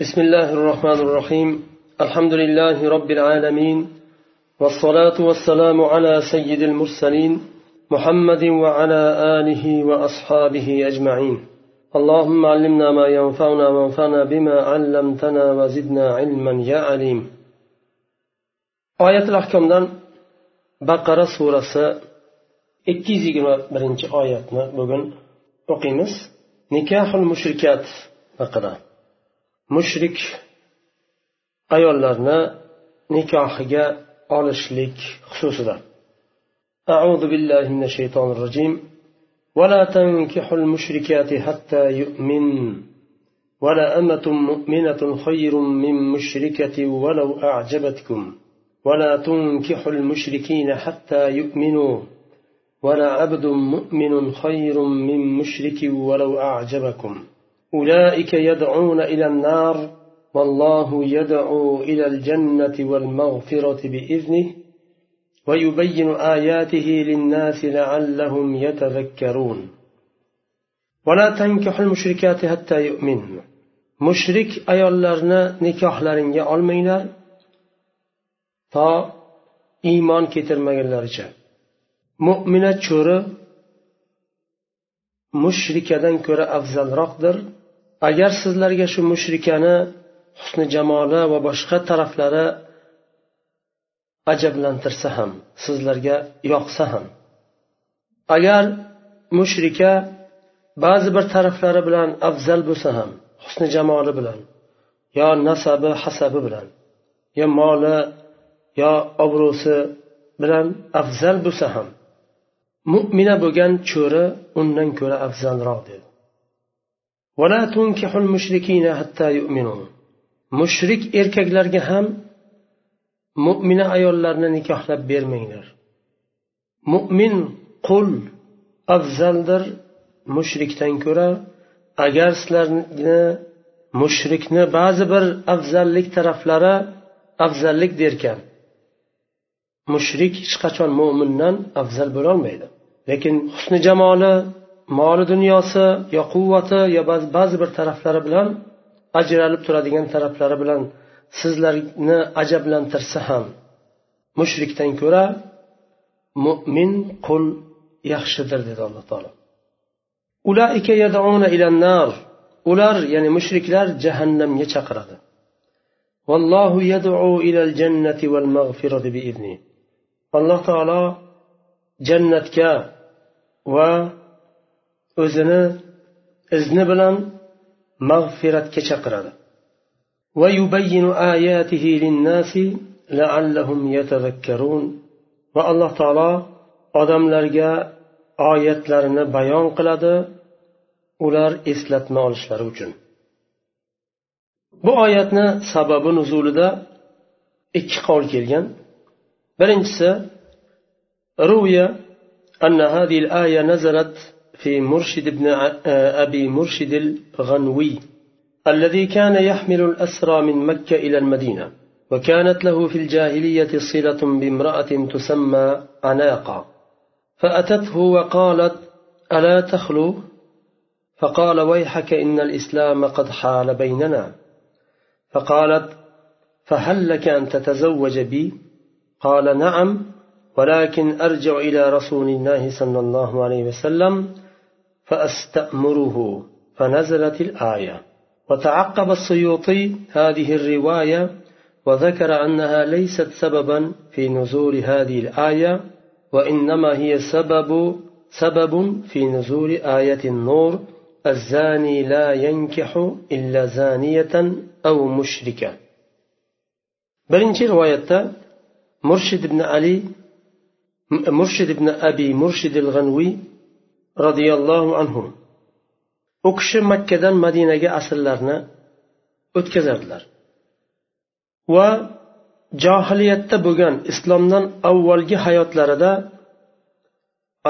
بسم الله الرحمن الرحيم الحمد لله رب العالمين والصلاة والسلام على سيد المرسلين محمد وعلى آله وأصحابه أجمعين اللهم علمنا ما ينفعنا وانفعنا بما علمتنا وزدنا علما يا عليم آية الأحكام baqara surasi ikki yuz yigirma birinchi oyatni bugun o'qiymiz nikahul mushrikat haqida mushrik ayollarni nikohiga olishlik xususida. أعوذ بالله من الشيطان الرجيم ولا تنكحوا المشركات حتى يؤمن ولا أمة مؤمنة خير من مشركة ولو أعجبتكم ولا تنكحوا المشركين حتى يؤمنوا ولا عبد مؤمن خير من مشرك ولو أعجبكم أولئك يدعون إلى النار والله يدعو إلى الجنة والمغفرة بإذنه ويبين آياته للناس لعلهم يتذكرون ولا تنكحوا المشركات حتى يؤمنوا مشرك أيالرنا نكاح لرنجا ألمينا to iymon keltirmaganlaricha mo'mina cho'ri mushrikadan ko'ra afzalroqdir. Agar sizlarga shu mushrikani husni jamoli va boshqa taraflari ajablantirsa ham sizlarga yoqsa ham. Agar mushrika ba'zi bir taraflari bilan afzal bo'lsa ham husni jamoli bilan yo nasabi hasabi bilan yo moli yo obro'si bilan afzal bo'lsa ham mo'mina bo'lgan cho'ri undan ko'ra afzalroq dedi. Mushrik erkaklarga ham mo'mina ayollarni nikohlab bermanglar. Mo'min qul afzaldir mushrikdan ko'ra. Agar sizlarni mushrikni ba'zi bir afzallik taraflari afzallik derkan mushrik hech qachon mo'mindan afzal bo'lolmaydi. lekin husni jamoli moli dunyosi yo quvvati yo ba'zi bir taraflari bilan ajralib turadigan taraflari bilan sizlarni ajablantirsa ham mushrikdan ko'ra mo'min qul yaxshidir dedi alloh taolo. Ulaika yadauna ilannar ular ya'ni mushriklar jahannamga chaqiradi. Vallohu yaduu ilal jannati val bi idni. alloh taolo jannatga va o'zini izni bilan mag'firatga chaqiradi. Va alloh taolo odamlarga oyatlarini bayon qiladi ular eslatma olishlari uchun. Bu oyatni sababi nuzulida ikki qavl kelgan. Birinchisi ruya أن هذه الآية نزلت في مرشد ابن أبي مرشد الغنوي الذي كان يحمل الأسرى من مكة إلى المدينة وكانت له في الجاهلية صلة بامرأة تسمى عناقة. فأتته وقالت ألا تخلو؟ فقال ويحك إن الإسلام قد حال بيننا. فقالت فهل لك أن تتزوج بي؟ قال نعم. ولكن أرجع إلى رسول الله صلى الله عليه وسلم فأستأمره فنزلت الآية. وتعقب السيوطي هذه الرواية وذكر أنها ليست سببا في نزول هذه الآية وإنما هي سبب سبب في نزول آية النور الزاني لا ينكح إلا زانية أو مشركة. برنجي رواية مرشد بن علي murshid ibn abi murshid murshidil g'anviy roziyallohu anhu u kishi makkadan madinaga asrlarni o'tkazardilar. Va johiliyatda bo'lgan islomdan avvalgi hayotlarida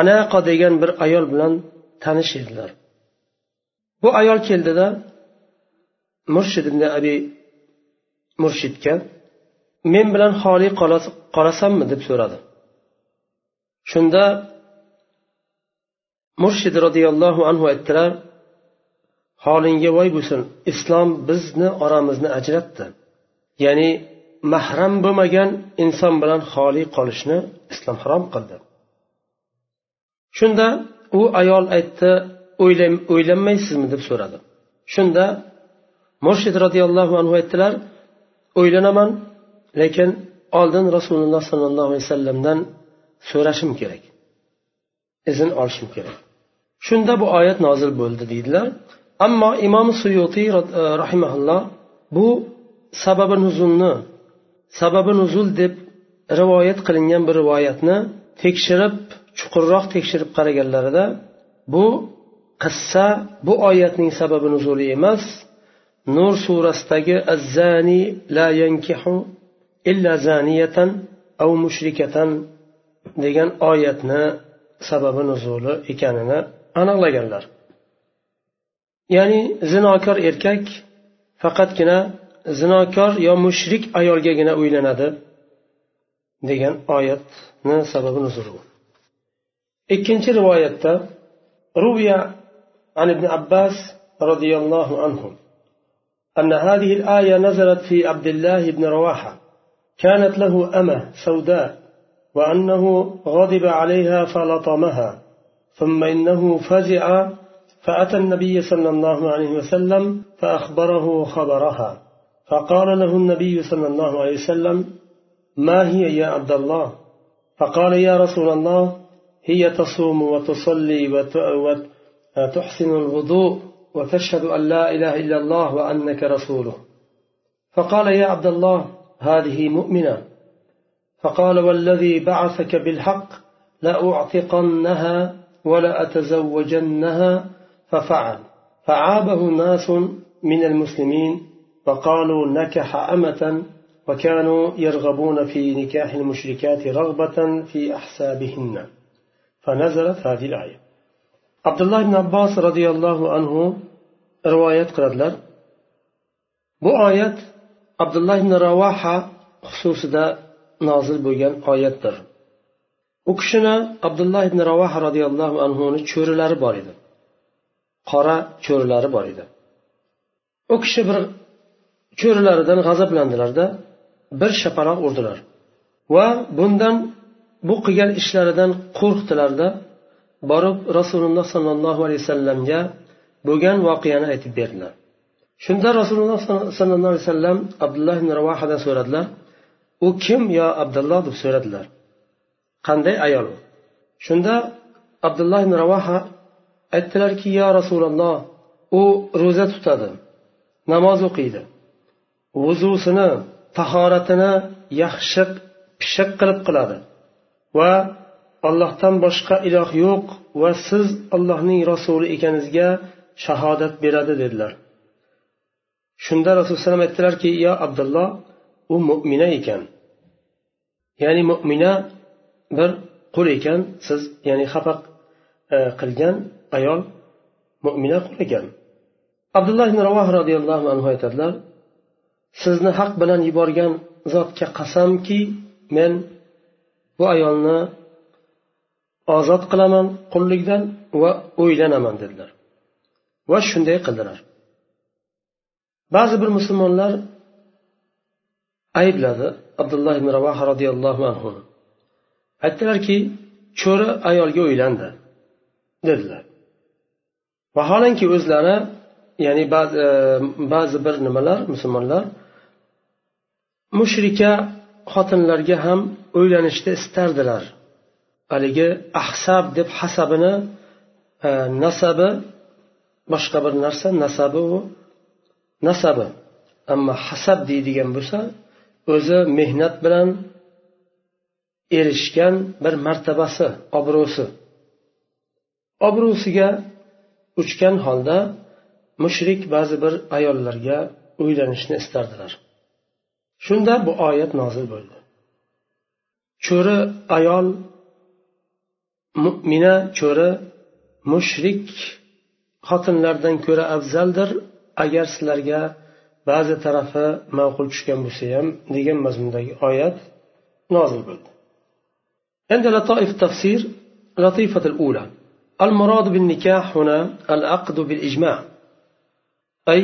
anaqa degan bir ayol bilan tanish edilar bu ayol keldida murshid ibn abi murshidga men bilan xoli qolasanmi? deb so'radi. Shunda murshid roziyallohu anhu aytdilar holingga voy bo'lsin islom bizni oramizni ajratdi. Ya'ni mahram bo'lmagan inson bilan xoli qolishni islom harom qildi. Shunda u ayol aytdi o'ylanmaysizmi? deb so'radi. Shunda murshid roziyallohu anhu aytdilar o'ylanaman lekin oldin rasululloh sollallohu alayhi vasallamdan so'rashim kerak. Izn olishim kerak. Shunda bu oyat nozil bo'ldi deydilar. Ammo imom suyutiy e, rahimaulloh bu sababi nuzulni sababi nuzul deb rivoyat qilingan bir rivoyatni tekshirib chuqurroq tekshirib qaraganlarida bu qissa bu oyatning sababi nuzuli emas. Nur surasidagi azzani la yankihu illa zaniyatan au mushrikatan degan oyatni sababi nuzuli ekanini aniqlaganlar ya'ni zinokor erkak faqatgina zinokor yo mushrik ayolgagina uylanadi degan oyatni sababi nuzuli ikkinchi rivoyatda ruviya عن ابن عباس رضي الله عنهم أن هذه الآية نزلت في عبد الله بن رواحة كانت له أمة سوداء وأنه غضب عليها فلطمها ثم إنه فزع فأتى النبي صلى الله عليه وسلم فأخبره خبرها فقال له النبي صلى الله عليه وسلم ما هي يا عبد الله فقال يا رسول الله هي تصوم وتصلي وتحسن الوضوء وتشهد أن لا إله إلا الله وأنك رسوله. فقال يا عبد الله هذه مؤمنة. فقال والذي بعثك بالحق لأعتقنها ولأتزوجنها ففعل. فعابه ناس من المسلمين وقالوا نكح أمة وكانوا يرغبون في نكاح المشركات رغبة في أحسابهن. فنزلت هذه الآية. عبد الله بن عباس رضي الله عنه رواية قردلر bu oyat abdulloh ibn ravoha xususida nozil bo'lgan oyatdir. U kishini abdulloh ibn ravoha roziyallohu anhuni cho'rilari bor edi. Qora cho'rilari bor edi. U kishi bir cho'rilaridan g'azablandilarda bir shapaloq urdilar va bundan bu qilgan ishlaridan qo'rqdilarda borib rasululloh sollallohu alayhi vasallamga bo'lgan voqeani aytib berdilar. Shunda rasululloh sollallohu alayhi vasallam abdulloh ibn ravohadan so'radilar u kim yo abdulloh deb so'radilar. Qanday ayol u? Shunda abdulloh ibn ravoha aytdilarki yo rasululloh u ro'za tutadi namoz o'qiydi. Vuzusini tahoratini yaxshi pishiq qilib qiladi va ollohdan boshqa iloh yo'q va siz allohning rasuli ekaningizga shahodat beradi dedilar. Shunda rasululloh alayhi aytdilarki yo abdulloh u mo'mina ekan. Ya'ni mo'mina bir qul ekan siz ya'ni xafa e, qilgan ayol mo'mina qul ekan. Abdulloh ibn ravoh roziyallohu anhu aytadilar sizni haq bilan yuborgan zotga qasamki men bu ayolni ozod qilaman qullikdan va o'ylanaman dedilar. Va shunday qildilar. Ba'zi bir musulmonlar aybladi abdulloh ibn ravoha roziyallohu anhu. Aytdilarki cho'ri ayolga uylandi dedilar. Vaholanki o'zlari ya'ni e, ba'zi bir nimalar musulmonlar mushrika xotinlarga ham uylanishni istardilar. Haligi ahsab deb hasabini e, nasabi boshqa bir narsa nasabi u nasabi. Ammo hasab deydigan bo'lsa o'zi mehnat bilan erishgan bir martabasi obro'si. Obro'siga uchgan holda mushrik ba'zi bir ayollarga uylanishni istardilar. Shunda bu oyat nozil bo'ldi. Cho'ri ayol mo'mina cho'ri mushrik xotinlardan ko'ra afzaldir agar sizlarga ba'zi tarafi ma'qul tushgan bo'lsa ham degan mazmundagi oyat nozil bo'ldi عند لطائف التفسير لطيفة الأولى المراد بالنكاح هنا العقد بالإجماع أي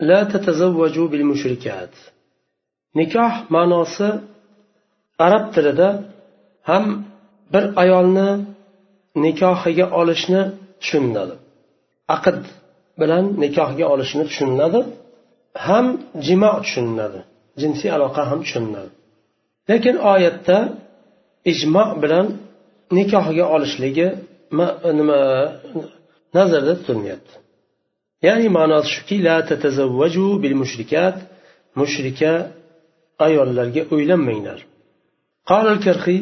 لا تتزوجوا بالمشركات nikoh ma'nosi arab tilida ham bir ayolni nikohiga olishni tushuniladi aqd bilan nikohga olishni tushuniladi ham jimo tushuniladi jinsiy aloqa ham tushuniladi lekin oyatda ijmo bilan nikohga olishligi nima nazarda tutilmayapti ya'ni ma'nosi shuki la tatazavvaju bil mushrikat mushrika ayollarga uylanmanglar قال الكرخي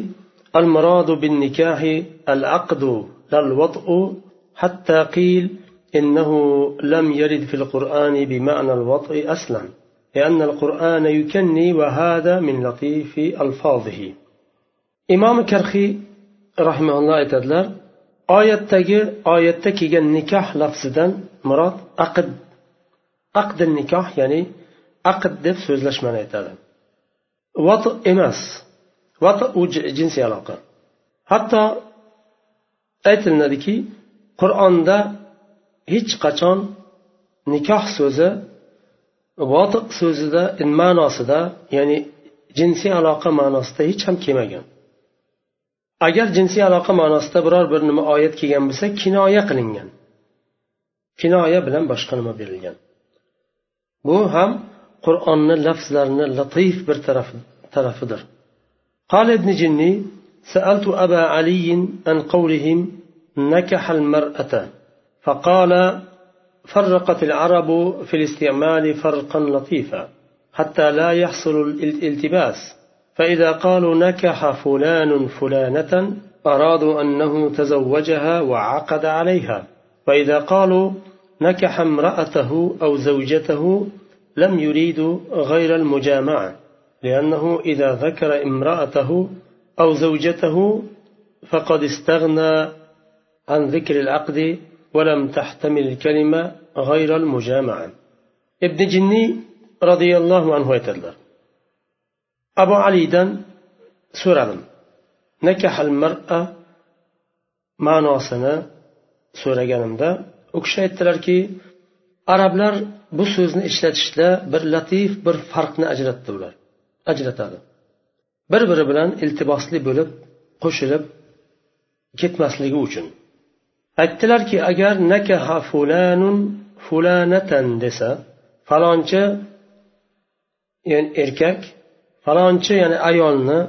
المراد بالنكاح العقد لا الوطء حتى قيل إنه لم يرد في القرآن بمعنى الوطء أصلا لأن القرآن يكني وهذا من لطيف ألفاظه إمام كرخي رحمه الله aytadilar oyatdagi oyatda kelgan nikoh lafzidan murod aqd aqdi nikoh ya'ni aqd deb so'zlashmani aytadi vat emas vat u jinsiy aloqa hatto aytilinadiki qur'onda hech qachon nikoh so'zi votiq so'zida ma'nosida ya'ni jinsiy aloqa ma'nosida hech ham kelmagan agar jinsiy aloqa ma'nosida biror bir nima oyat kelgan bo'lsa kinoya qilingan kinoya bilan boshqa nima berilgan bu ham qur'onni lafzlarini latif bir tarafidir قال ابن جني سألت أبا علي عن قولهم نكح المرأة فقال فرقت العرب في الاستعمال فرقا لطيفا حتى لا يحصل الالتباس. فإذا قالوا نكح فلان فلانة أرادوا أنه تزوجها وعقد عليها. وإذا قالوا نكح امرأته أو زوجته لم يريدوا غير المجامعة لأنه إذا ذكر امرأته أو زوجته فقد استغنى عن ذكر العقد ولم تحتمل الكلمة غير المجامعة ابن جني رضي الله عنه يتدلر abu alidan so'radim nakahal mar'a ma'nosini so'raganimda u kishi aytdilarki arablar bu so'zni ishlatishda bir latif bir farqni ajratdi ular ajratadi bir biri bilan iltibosli bo'lib qo'shilib ketmasligi uchun aytdilarki agar nakaha fulanun fulanatan desa falonchi ya'ni erkak falonchi ya'ni ayolni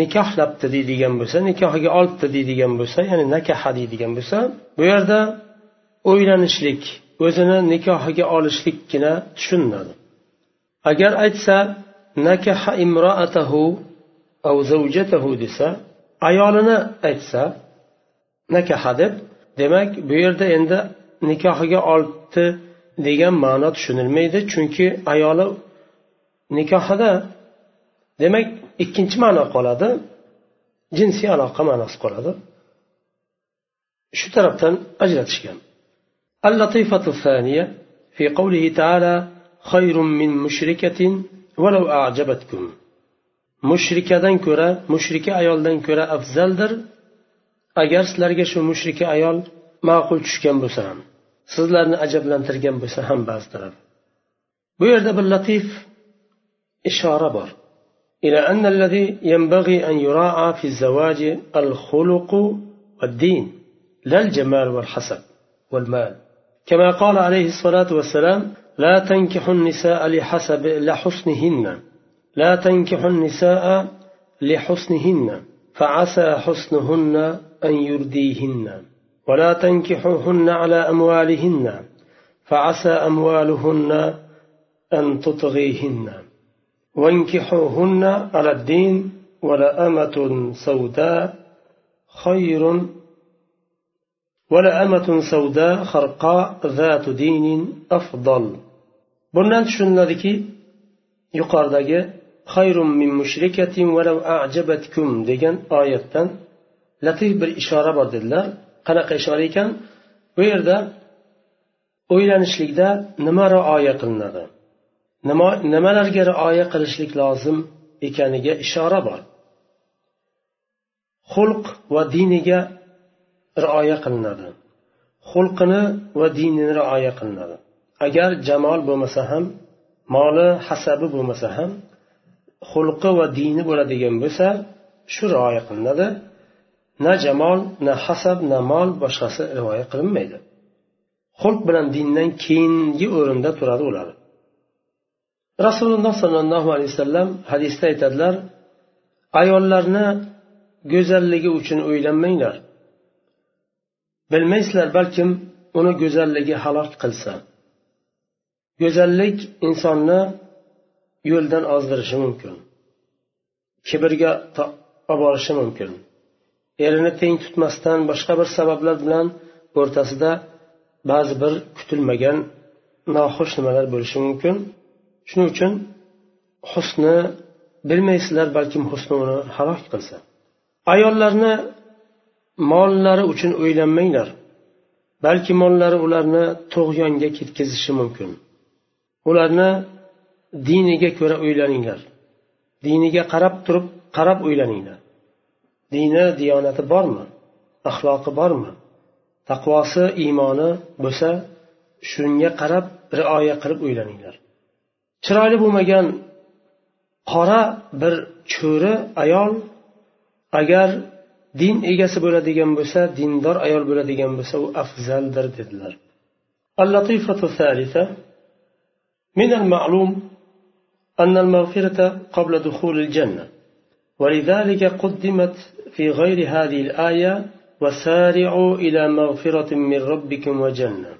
nikohlabdi deydigan bo'lsa nikohiga olibdi deydigan bo'lsa ya'ni nakaha deydigan bo'lsa bu yerda o'ylanishlik o'zini nikohiga olishlikgina tushuniladi agar aytsa nakaha imroatahu av zavjatahu desa ayolini aytsa nakaha deb demak bu yerda endi nikohiga olibdi degan ma'no tushunilmaydi chunki ayoli nikohida demak ikkinchi ma'no qoladi jinsiy aloqa ma'nosi qoladi. Shu tarafdan ajratishgan. Al latifatu thaniya fi qavlihi taala xayrun min mushrikatin walau a'jabatkum. Mushrikadan ko'ra mushrika ayoldan ko'ra afzaldir. agar sizlarga shu mushrika ayol ma'qul tushgan bo'lsa ham sizlarni ajablantirgan bo'lsa ham ba'zilar bu yerda bir latif ishora bor إلى أن الذي ينبغي أن يراعى في الزواج الخلق والدين لا الجمال والحسب والمال كما قال عليه الصلاة والسلام لا تنكح النساء لحسب لحسنهن لا تنكح النساء لحسنهن فعسى حسنهن أن يرديهن ولا تنكحوهن على أموالهن فعسى أموالهن أن تطغيهن وانكحوهن على الدين ولأمة سوداء خير ولأمة سوداء خرقاء ذات دين أفضل. bundan tushuniladiki yuqoridagi xayrun min mushrikatin valau ajabatkum degan oyatdan latif bir ishora bor dedilar. Qanaqa ishora ekan? Bu yerda o'ylanishlikda nima rioya qilinadi? Nima nimalarga rioya qilishlik lozim ekaniga ishora bor. Xulq va diniga rioya qilinadi. Xulqini va dinini rioya qilinadi. Agar jamol bo'lmasa ham moli hasabi bo'lmasa ham xulqi va dini bo'ladigan bo'lsa shu rioya qilinadi. Na jamol na hasab na mol boshqasi rivoya qilinmaydi. Xulq bilan dindan keyingi o'rinda turadi ular. Rasululloh sollallohu alayhi vasallam hadisda aytadilar ayollarni go'zalligi uchun o'ylanmanglar. Bilmaysizlar balkim uni go'zalligi halok qilsa. Go'zallik insonni yo'ldan ozdirishi mumkin. Kibrga olib borishi mumkin. Erini teng tutmasdan boshqa bir sabablar bilan o'rtasida ba'zi bir kutilmagan noxush nimalar bo'lishi mumkin. Shuning uchun husni bilmaysizlar balkim husni uni halok qilsa. Ayollarni mollari uchun o'ylanmanglar balki mollari ularni tug'yonga ketkazishi mumkin. Ularni diniga ko'ra o'ylaninglar diniga qarab turib qarab o'ylaninglar. dini diyonati bormi axloqi bormi taqvosi iymoni bo'lsa shunga qarab rioya qilib o'ylaninglar chiroyli bo'lmagan qora bir cho'ri ayol agar din egasi bo'ladigan bo'lsa dindor ayol bo'ladigan bo'lsa u afzaldir dedilar اللطيفة الثالثة من المعلوم أن المغفرة قبل دخول الجنة ولذلك قدمت في غير هذه الآية وسارعوا إلى مغفرة من ربكم وجنة.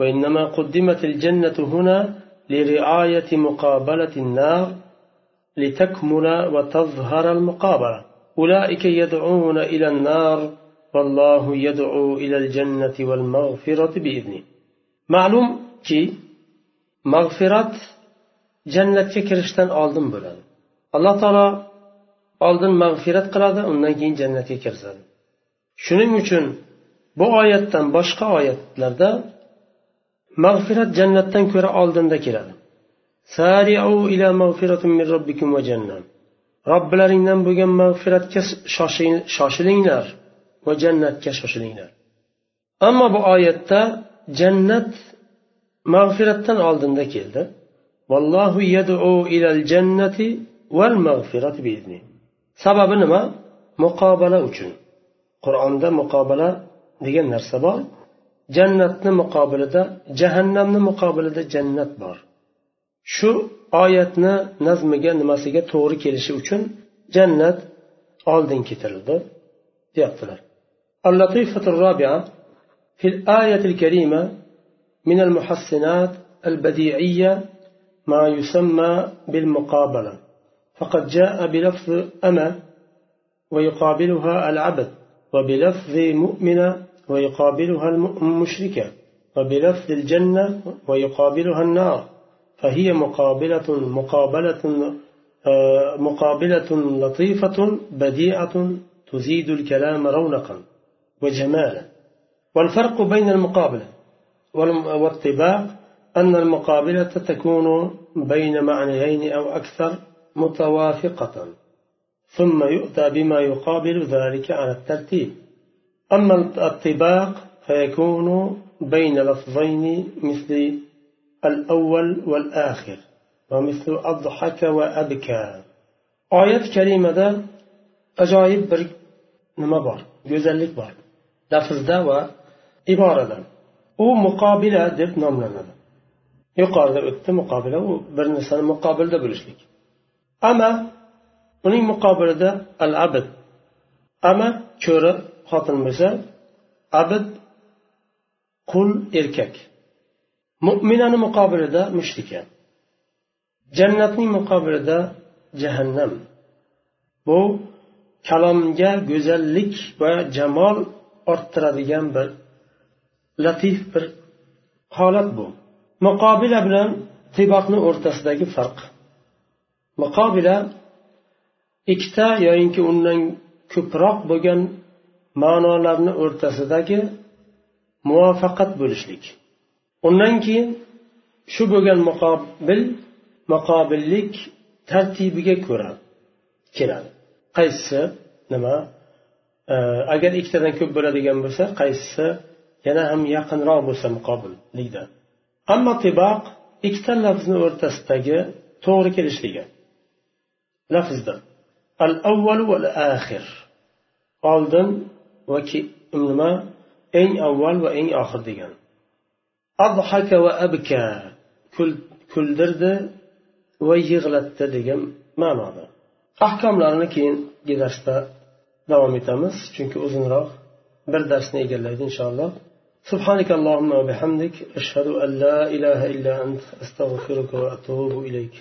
وإنما قدمت الجنة هنا لرعاية مقابلة النار لتكمل وتظهر المقابلة. أولئك يدعون إلى النار والله يدعو إلى الجنة والمغفرة بإذنه. معلوم كي مغفرة جنة كرشتن أولدن بلد الله تعالى oldin mag'firat qiladi undan keyin jannatga kirzadi shuning uchun bu oyatdan boshqa oyatlarda mag'firat jannatdan ko'ra oldinda keladi. Robbilaringdan bo'lgan mag'firatga shoshilinglar va jannatga shoshilinglar. Ammo bu oyatda jannat mag'firatdan oldinda keldi. Vallohu yadu ilal jannati val mag'firati biizni sababi nima muqobala uchun qur'onda muqobala degan narsa bor jannatni muqobilida jahannamni muqobilida jannat bor shu oyatni nazmiga nimasiga to'g'ri kelishi uchun jannat oldin keltirildi deyaptilar اللطيفة الرابعة في الآية الكريمة من المحسنات البديعية ما يسمى بالمقابلة فقد جاء بلفظ أما ويقابلها العبد وبلفظ مؤمنة ويقابلها المشركة وبلفظ الجنة ويقابلها النار فهي مقابلة مقابلة مقابلة لطيفة بديعة تزيد الكلام رونقا وجمالا. والفرق بين المقابلة والطباق أن المقابلة تكون بين معنيين أو أكثر متوافقة ثم يؤتى بما يقابل ذلك على الترتيب. أما الطباق فيكون بين لفظين مثل الأول والآخر ومثل أضحك وأبكى. آية كريمة أجايب برك نمبر جزلك بار لفظ دواء عبارة ومقابلة دب نمنا يقال لو مقابلة وبرنسان مقابل دبلشلك ama uning muqobilida al abd ama cho'ri xotin bo'lsa abd qul erkak. Mo'minani muqobilida mushrika jannatning muqobilida jahannam. Bu kalomga go'zallik va jamol orttiradigan bir latif bir holat bu. Muqobila bilan tiboqni o'rtasidagi farq. Muqobila ikkita yoyinki undan ko'proq bo'lgan ma'nolarni o'rtasidagi muvaffaqat bo'lishlik. Undan keyin shu bo'lgan muqobil muqobillik tartibiga ko'ra keladi. Qaysisi nima? Agar ikkitadan ko'p bo'ladigan bo'lsa qaysisi yana ham yaqinroq bo'lsa muqobillikdan ammo tiboq ikkita lafzni o'rtasidagi to'g'ri kelishligi lafzda al avval va axir oldin va nima eng avval va eng oxir degan adhaka va abka kuldirdi va yig'latdi degan ma'noda ahkomlarini keyingi darsda davom etamiz chunki uzunroq bir darsni egallaydi inshaalloh سبحانك اللهم وبحمدك أشهد أن لا إله إلا أنت أستغفرك وأتوب إليك